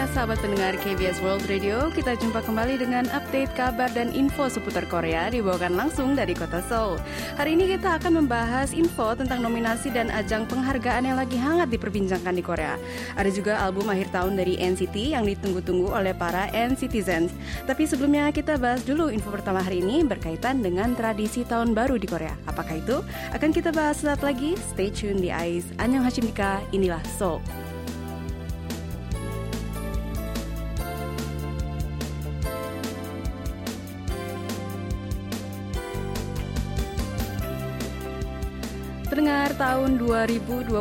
Sahabat pendengar KBS World Radio. Kita jumpa kembali dengan update kabar dan info seputar Korea Dibawakan langsung dari kota Seoul. Hari ini kita akan membahas info tentang nominasi dan ajang penghargaan yang lagi hangat diperbincangkan di Korea. Ada juga album akhir tahun dari NCT yang ditunggu-tunggu oleh para NCTzens Tapi sebelumnya kita bahas dulu info pertama hari ini Berkaitan dengan tradisi tahun baru di Korea. Apakah itu? Akan kita bahas saat lagi. Stay tune di AIS. Annyeonghaseyo inilah Seoul tahun 2021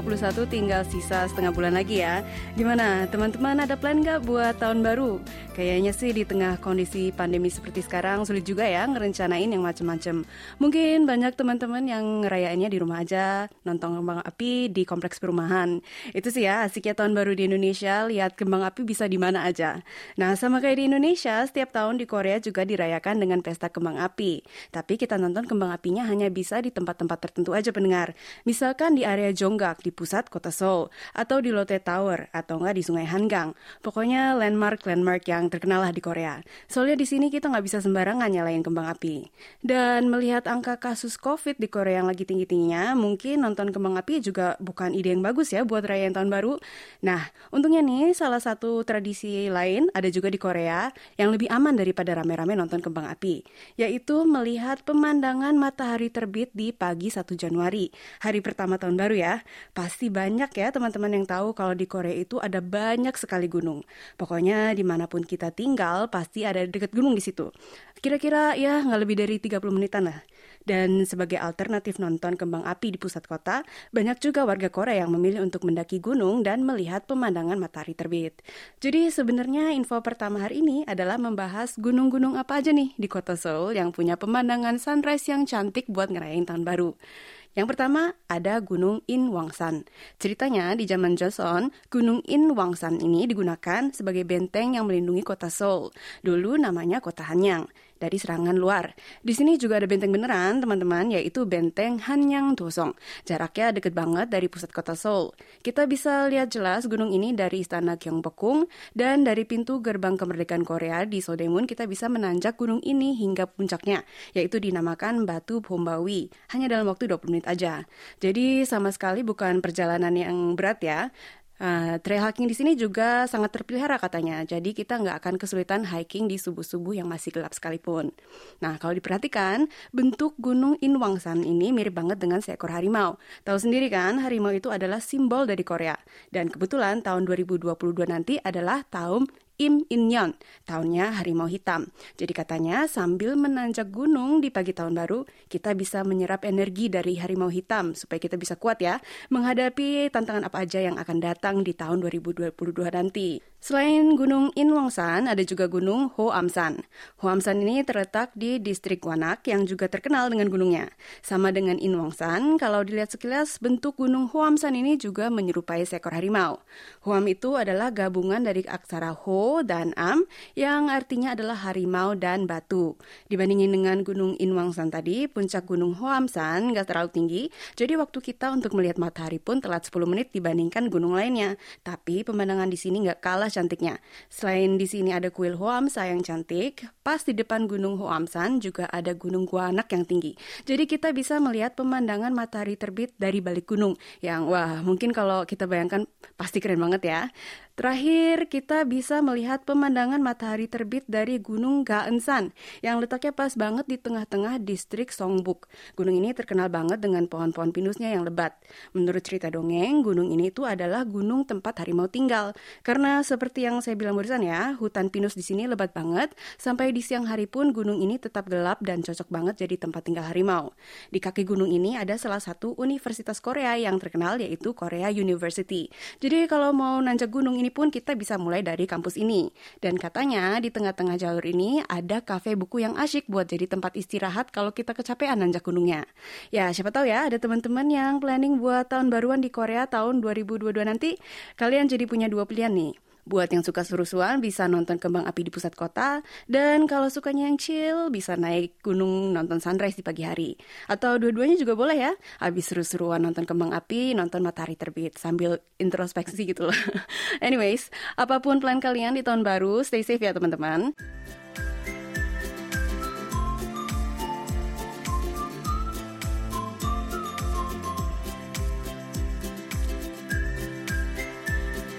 tinggal sisa setengah bulan lagi ya. Gimana teman-teman ada plan nggak buat tahun baru? Kayaknya sih di tengah kondisi pandemi seperti sekarang sulit juga ya ngerencanain yang macem-macem. Mungkin banyak teman-teman yang ngerayainnya di rumah aja, nonton kembang api di kompleks perumahan. Itu sih ya asiknya tahun baru di Indonesia, lihat kembang api bisa di mana aja. Nah sama kayak di Indonesia, setiap tahun di Korea juga dirayakan dengan pesta kembang api. Tapi kita nonton kembang apinya hanya bisa di tempat-tempat tertentu aja pendengar. Misalkan di area Jonggak di pusat kota Seoul, atau di Lotte Tower, atau enggak di Sungai Hangang. Pokoknya landmark-landmark yang terkenal lah di Korea. Soalnya di sini kita nggak bisa sembarangan nyalain kembang api. Dan melihat angka kasus COVID di Korea yang lagi tinggi-tingginya, mungkin nonton kembang api juga bukan ide yang bagus ya buat rayain tahun baru. Nah, untungnya nih salah satu tradisi lain ada juga di Korea yang lebih aman daripada rame-rame nonton kembang api, yaitu melihat pemandangan matahari terbit di pagi 1 Januari hari pertama tahun baru ya. Pasti banyak ya teman-teman yang tahu kalau di Korea itu ada banyak sekali gunung. Pokoknya di mana pun kita tinggal pasti ada dekat gunung di situ. Kira-kira ya nggak lebih dari 30 menitan lah. Dan sebagai alternatif nonton kembang api di pusat kota, banyak juga warga Korea yang memilih untuk mendaki gunung dan melihat pemandangan matahari terbit. Jadi sebenarnya info pertama hari ini adalah membahas gunung-gunung apa aja nih di kota Seoul yang punya pemandangan sunrise yang cantik buat ngerayain tahun baru. Yang pertama ada Gunung In Wangsan. Ceritanya di zaman Joseon, Gunung In Wangsan ini digunakan sebagai benteng yang melindungi kota Seoul. Dulu namanya kota Hanyang dari serangan luar. Di sini juga ada benteng beneran, teman-teman, yaitu benteng Hanyang Dosong. Jaraknya deket banget dari pusat kota Seoul. Kita bisa lihat jelas gunung ini dari Istana Gyeongbokgung dan dari pintu gerbang kemerdekaan Korea di Sodemun kita bisa menanjak gunung ini hingga puncaknya, yaitu dinamakan Batu Bombawi. Hanya dalam waktu 20 menit aja. Jadi sama sekali bukan perjalanan yang berat ya. Uh, trail hiking di sini juga sangat terpelihara katanya, jadi kita nggak akan kesulitan hiking di subuh-subuh yang masih gelap sekalipun. Nah, kalau diperhatikan, bentuk Gunung Inwangsan ini mirip banget dengan seekor harimau. Tahu sendiri kan, harimau itu adalah simbol dari Korea. Dan kebetulan tahun 2022 nanti adalah tahun Im Inyon, tahunnya harimau hitam. Jadi katanya sambil menanjak gunung di pagi tahun baru, kita bisa menyerap energi dari harimau hitam supaya kita bisa kuat ya menghadapi tantangan apa aja yang akan datang di tahun 2022 nanti. Selain Gunung Inwangsan, ada juga Gunung Hoamsan. Hoamsan ini terletak di distrik Wanak yang juga terkenal dengan gunungnya. Sama dengan Inwangsan, kalau dilihat sekilas, bentuk Gunung Hoamsan ini juga menyerupai seekor harimau. Hoam itu adalah gabungan dari aksara Ho dan Am yang artinya adalah harimau dan batu. Dibandingin dengan Gunung Inwangsan tadi, puncak Gunung Hoamsan nggak terlalu tinggi, jadi waktu kita untuk melihat matahari pun telat 10 menit dibandingkan gunung lainnya. Tapi pemandangan di sini nggak kalah cantiknya. Selain di sini ada kuil Hoamsa yang cantik, pas di depan Gunung Hoamsan juga ada Gunung Guanak yang tinggi. Jadi kita bisa melihat pemandangan matahari terbit dari balik gunung yang wah mungkin kalau kita bayangkan pasti keren banget ya. Terakhir, kita bisa melihat pemandangan matahari terbit dari Gunung Gaensan yang letaknya pas banget di tengah-tengah distrik Songbuk. Gunung ini terkenal banget dengan pohon-pohon pinusnya yang lebat. Menurut cerita dongeng, gunung ini itu adalah gunung tempat harimau tinggal. Karena seperti yang saya bilang barusan ya, hutan pinus di sini lebat banget, sampai di siang hari pun gunung ini tetap gelap dan cocok banget jadi tempat tinggal harimau. Di kaki gunung ini ada salah satu universitas Korea yang terkenal yaitu Korea University. Jadi kalau mau nanjak gunung ini pun kita bisa mulai dari kampus ini. Dan katanya di tengah-tengah jalur ini ada kafe buku yang asyik buat jadi tempat istirahat kalau kita kecapean nanjak gunungnya. Ya, siapa tahu ya ada teman-teman yang planning buat tahun baruan di Korea tahun 2022 nanti, kalian jadi punya dua pilihan nih Buat yang suka seru-seruan bisa nonton kembang api di pusat kota, dan kalau sukanya yang chill bisa naik gunung nonton sunrise di pagi hari. Atau dua-duanya juga boleh ya, habis seru-seruan nonton kembang api, nonton matahari terbit sambil introspeksi gitu loh. Anyways, apa pun plan kalian di tahun baru, stay safe ya teman-teman.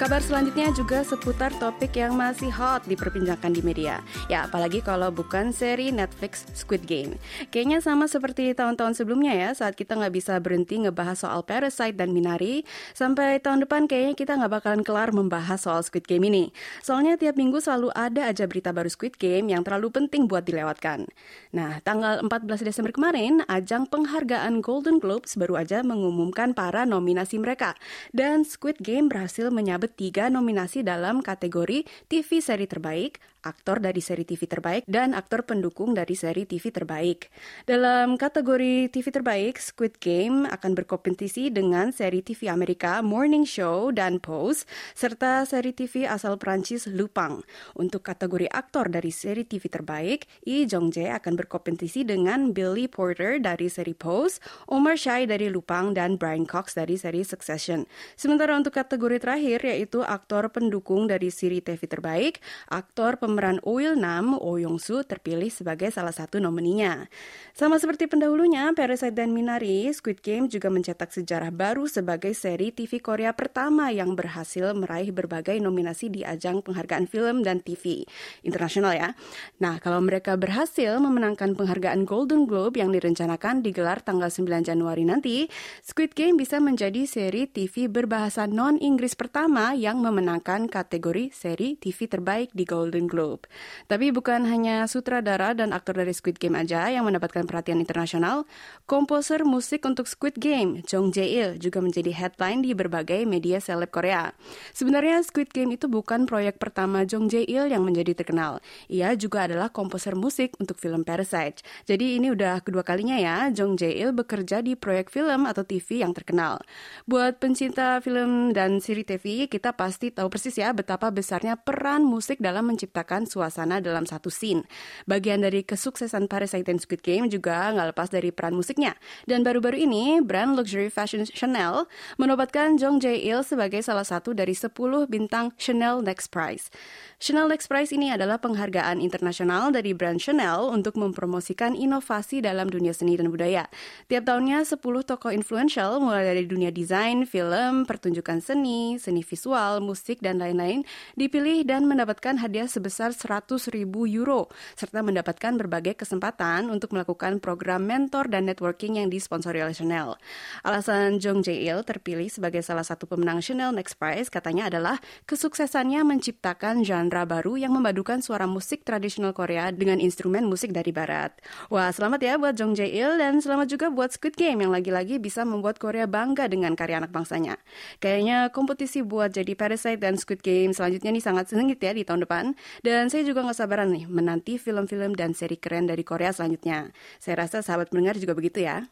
Kabar selanjutnya juga seputar topik yang masih hot diperbincangkan di media. Ya, apalagi kalau bukan seri Netflix Squid Game. Kayaknya sama seperti tahun-tahun sebelumnya ya, saat kita nggak bisa berhenti ngebahas soal Parasite dan Minari, sampai tahun depan kayaknya kita nggak bakalan kelar membahas soal Squid Game ini. Soalnya tiap minggu selalu ada aja berita baru Squid Game yang terlalu penting buat dilewatkan. Nah, tanggal 14 Desember kemarin, ajang penghargaan Golden Globes baru aja mengumumkan para nominasi mereka. Dan Squid Game berhasil menyabet tiga nominasi dalam kategori TV seri terbaik, aktor dari seri TV terbaik, dan aktor pendukung dari seri TV terbaik. Dalam kategori TV terbaik, Squid Game akan berkompetisi dengan seri TV Amerika Morning Show dan Pose, serta seri TV asal Prancis Lupang. Untuk kategori aktor dari seri TV terbaik, Lee Jong Jae akan berkompetisi dengan Billy Porter dari seri Pose, Omar Sy dari Lupang, dan Brian Cox dari seri Succession. Sementara untuk kategori terakhir, yaitu aktor pendukung dari seri TV terbaik, aktor pemeran Oil Nam, Oh Yong Soo terpilih sebagai salah satu nomininya. Sama seperti pendahulunya, Parasite dan Minari, Squid Game juga mencetak sejarah baru sebagai seri TV Korea pertama yang berhasil meraih berbagai nominasi di ajang penghargaan film dan TV internasional ya. Nah, kalau mereka berhasil memenangkan penghargaan Golden Globe yang direncanakan digelar tanggal 9 Januari nanti, Squid Game bisa menjadi seri TV berbahasa non-Inggris pertama yang memenangkan kategori seri TV terbaik di Golden Globe. Globe. Tapi bukan hanya sutradara dan aktor dari Squid Game aja yang mendapatkan perhatian internasional, komposer musik untuk Squid Game, Jong Jae-il, juga menjadi headline di berbagai media seleb Korea. Sebenarnya Squid Game itu bukan proyek pertama Jong Jae-il yang menjadi terkenal. Ia juga adalah komposer musik untuk film Parasite. Jadi ini udah kedua kalinya ya Jong Jae-il bekerja di proyek film atau TV yang terkenal. Buat pencinta film dan seri TV, kita pasti tahu persis ya betapa besarnya peran musik dalam menciptakan menciptakan suasana dalam satu scene. Bagian dari kesuksesan Parasite dan Squid Game juga nggak lepas dari peran musiknya. Dan baru-baru ini, brand luxury fashion Chanel menobatkan Jong Jae-il sebagai salah satu dari 10 bintang Chanel Next Prize. Chanel Next Prize ini adalah penghargaan internasional dari brand Chanel untuk mempromosikan inovasi dalam dunia seni dan budaya. Tiap tahunnya 10 tokoh influential mulai dari dunia desain, film, pertunjukan seni, seni visual, musik, dan lain-lain dipilih dan mendapatkan hadiah sebesar sebesar 100 ribu euro, serta mendapatkan berbagai kesempatan untuk melakukan program mentor dan networking yang disponsori oleh Chanel. Alasan Jong Jae-il terpilih sebagai salah satu pemenang Chanel Next Prize katanya adalah kesuksesannya menciptakan genre baru yang memadukan suara musik tradisional Korea dengan instrumen musik dari barat. Wah, selamat ya buat Jong Jae-il dan selamat juga buat Squid Game yang lagi-lagi bisa membuat Korea bangga dengan karya anak bangsanya. Kayaknya kompetisi buat jadi Parasite dan Squid Game selanjutnya nih sangat sengit ya di tahun depan. Dan saya juga nggak sabaran nih menanti film-film dan seri keren dari Korea selanjutnya. Saya rasa sahabat pendengar juga begitu ya.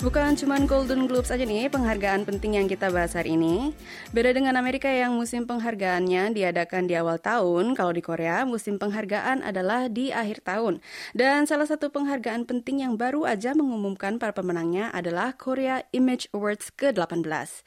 Bukan cuma Golden Globes aja nih penghargaan penting yang kita bahas hari ini. Beda dengan Amerika yang musim penghargaannya diadakan di awal tahun, kalau di Korea musim penghargaan adalah di akhir tahun. Dan salah satu penghargaan penting yang baru aja mengumumkan para pemenangnya adalah Korea Image Awards ke-18.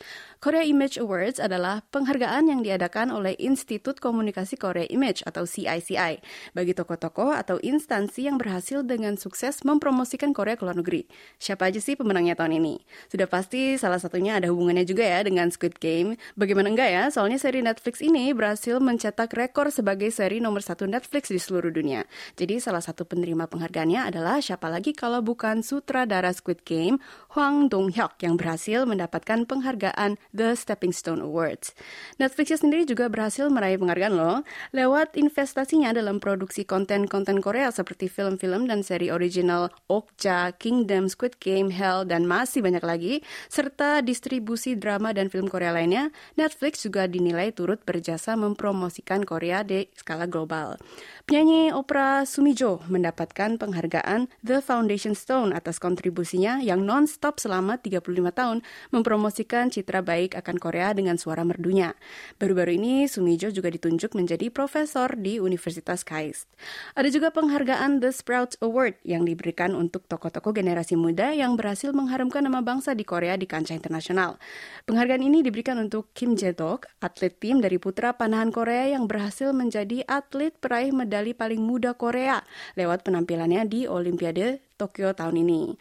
Korea Image Awards adalah penghargaan yang diadakan oleh Institut Komunikasi Korea Image atau CICI bagi tokoh-tokoh atau instansi yang berhasil dengan sukses mempromosikan Korea ke luar negeri. Siapa aja sih pemenang pemenangnya tahun ini. Sudah pasti salah satunya ada hubungannya juga ya dengan Squid Game. Bagaimana enggak ya, soalnya seri Netflix ini berhasil mencetak rekor sebagai seri nomor satu Netflix di seluruh dunia. Jadi salah satu penerima penghargaannya adalah siapa lagi kalau bukan sutradara Squid Game, Hwang Dong-hyuk yang berhasil mendapatkan penghargaan The Stepping Stone Awards. Netflix sendiri juga berhasil meraih penghargaan loh, lewat investasinya dalam produksi konten-konten Korea seperti film-film dan seri original Okja, Kingdom, Squid Game, Hell, dan masih banyak lagi, serta distribusi drama dan film Korea lainnya, Netflix juga dinilai turut berjasa mempromosikan Korea di skala global. Penyanyi opera Sumijo mendapatkan penghargaan The Foundation Stone atas kontribusinya yang non-stop selama 35 tahun mempromosikan citra baik akan Korea dengan suara merdunya. Baru-baru ini Sumijo juga ditunjuk menjadi profesor di Universitas KAIST. Ada juga penghargaan The Sprouts Award yang diberikan untuk tokoh-tokoh generasi muda yang berhasil mengharumkan nama bangsa di Korea di kancah internasional. Penghargaan ini diberikan untuk Kim Jae-dok, atlet tim dari putra panahan Korea yang berhasil menjadi atlet peraih medali paling muda Korea lewat penampilannya di Olimpiade Tokyo tahun ini.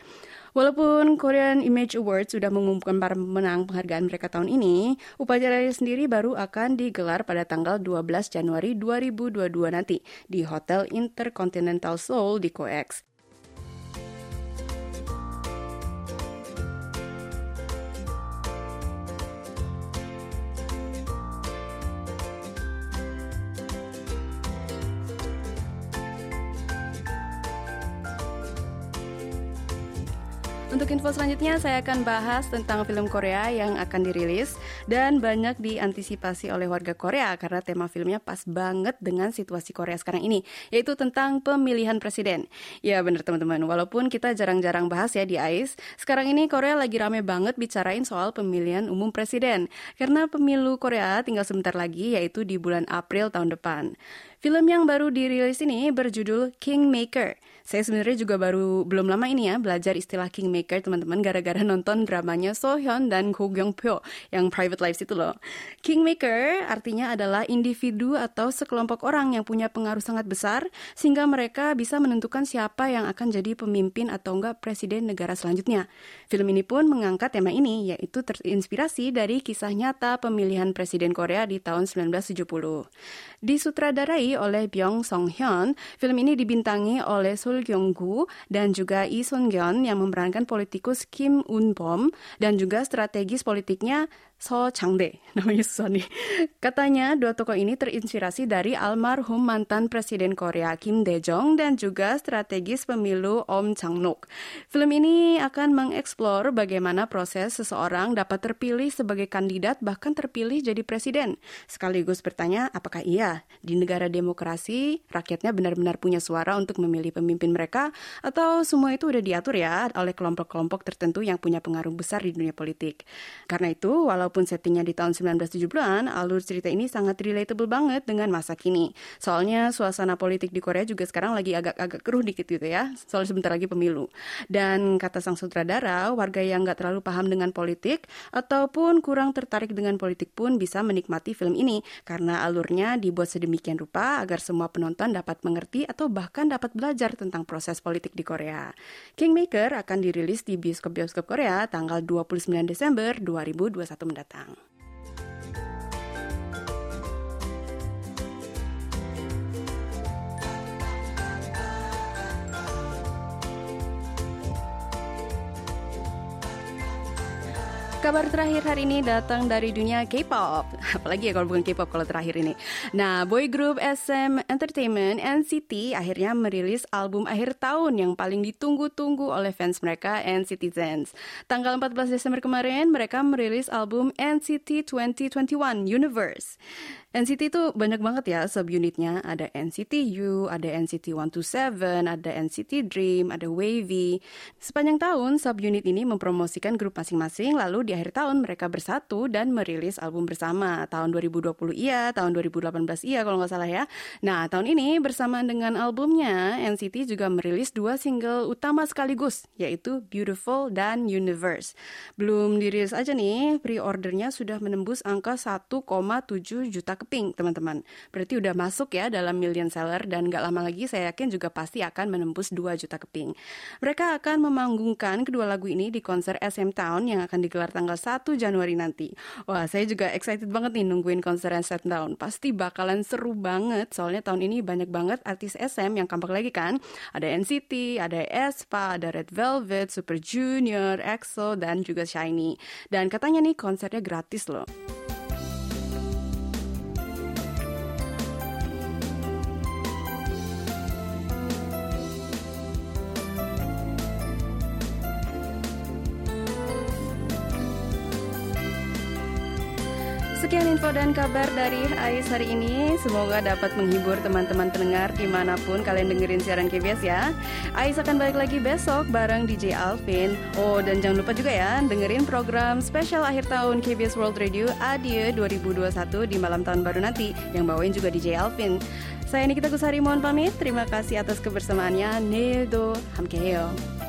Walaupun Korean Image Awards sudah mengumumkan para pemenang penghargaan mereka tahun ini, upacaranya sendiri baru akan digelar pada tanggal 12 Januari 2022 nanti di Hotel Intercontinental Seoul di COEX. Info selanjutnya saya akan bahas tentang film Korea yang akan dirilis dan banyak diantisipasi oleh warga Korea karena tema filmnya pas banget dengan situasi Korea sekarang ini, yaitu tentang pemilihan presiden. Ya benar teman-teman, walaupun kita jarang-jarang bahas ya di AIS, sekarang ini Korea lagi rame banget bicarain soal pemilihan umum presiden karena pemilu Korea tinggal sebentar lagi yaitu di bulan April tahun depan. Film yang baru dirilis ini berjudul Kingmaker. Saya sebenarnya juga baru belum lama ini ya belajar istilah kingmaker teman-teman gara-gara nonton dramanya So Hyun dan Go Kyung Pyo yang Private Lives itu loh. Kingmaker artinya adalah individu atau sekelompok orang yang punya pengaruh sangat besar sehingga mereka bisa menentukan siapa yang akan jadi pemimpin atau enggak presiden negara selanjutnya. Film ini pun mengangkat tema ini yaitu terinspirasi dari kisah nyata pemilihan presiden Korea di tahun 1970. Disutradarai oleh Byung Song Hyun, film ini dibintangi oleh Sul Kyung-gu dan juga Lee Sun-gyeon yang memerankan politikus Kim Un-bom dan juga strategis politiknya So Changde, namanya nih. Katanya dua tokoh ini terinspirasi dari almarhum mantan Presiden Korea Kim Dae-jong dan juga strategis pemilu Om Chang-nok. Film ini akan mengeksplor bagaimana proses seseorang dapat terpilih sebagai kandidat bahkan terpilih jadi presiden. Sekaligus bertanya apakah iya di negara demokrasi rakyatnya benar-benar punya suara untuk memilih pemimpin mereka atau semua itu udah diatur ya oleh kelompok-kelompok tertentu yang punya pengaruh besar di dunia politik. Karena itu walau walaupun settingnya di tahun 1970-an, alur cerita ini sangat relatable banget dengan masa kini. Soalnya suasana politik di Korea juga sekarang lagi agak-agak keruh dikit gitu ya, soal sebentar lagi pemilu. Dan kata sang sutradara, warga yang nggak terlalu paham dengan politik ataupun kurang tertarik dengan politik pun bisa menikmati film ini karena alurnya dibuat sedemikian rupa agar semua penonton dapat mengerti atau bahkan dapat belajar tentang proses politik di Korea. Kingmaker akan dirilis di bioskop-bioskop Korea tanggal 29 Desember 2021 mendatang datang. Kabar terakhir hari ini datang dari dunia K-pop. Apalagi ya kalau bukan K-pop kalau terakhir ini. Nah, boy group SM Entertainment NCT akhirnya merilis album akhir tahun yang paling ditunggu-tunggu oleh fans mereka NCTzens. Tanggal 14 Desember kemarin mereka merilis album NCT 2021 Universe. NCT itu banyak banget ya subunitnya. Ada NCT U, ada NCT 127, ada NCT Dream, ada Wavy. Sepanjang tahun subunit ini mempromosikan grup masing-masing lalu di akhir tahun mereka bersatu dan merilis album bersama. Tahun 2020 iya, tahun 2018 iya kalau nggak salah ya. Nah tahun ini bersamaan dengan albumnya NCT juga merilis dua single utama sekaligus yaitu Beautiful dan Universe. Belum dirilis aja nih, pre-ordernya sudah menembus angka 1,7 juta keping, teman-teman. Berarti udah masuk ya dalam million seller dan gak lama lagi saya yakin juga pasti akan menembus 2 juta keping. Mereka akan memanggungkan kedua lagu ini di konser SM Town yang akan digelar tanggal 1 Januari nanti. Wah, saya juga excited banget nih nungguin konser SM Town. Pasti bakalan seru banget soalnya tahun ini banyak banget artis SM yang kampak lagi kan. Ada NCT, ada aespa, ada Red Velvet, Super Junior, EXO, dan juga Shiny. Dan katanya nih konsernya gratis loh. Sekian info dan kabar dari AIS hari ini. Semoga dapat menghibur teman-teman pendengar di mana pun kalian dengerin siaran KBS ya. AIS akan balik lagi besok bareng DJ Alvin. Oh, dan jangan lupa juga ya dengerin program spesial akhir tahun KBS World Radio Adie 2021 di malam tahun baru nanti yang bawain juga DJ Alvin. Saya Nikita Kusari mohon pamit. Terima kasih atas kebersamaannya. Nedo Hamkeo.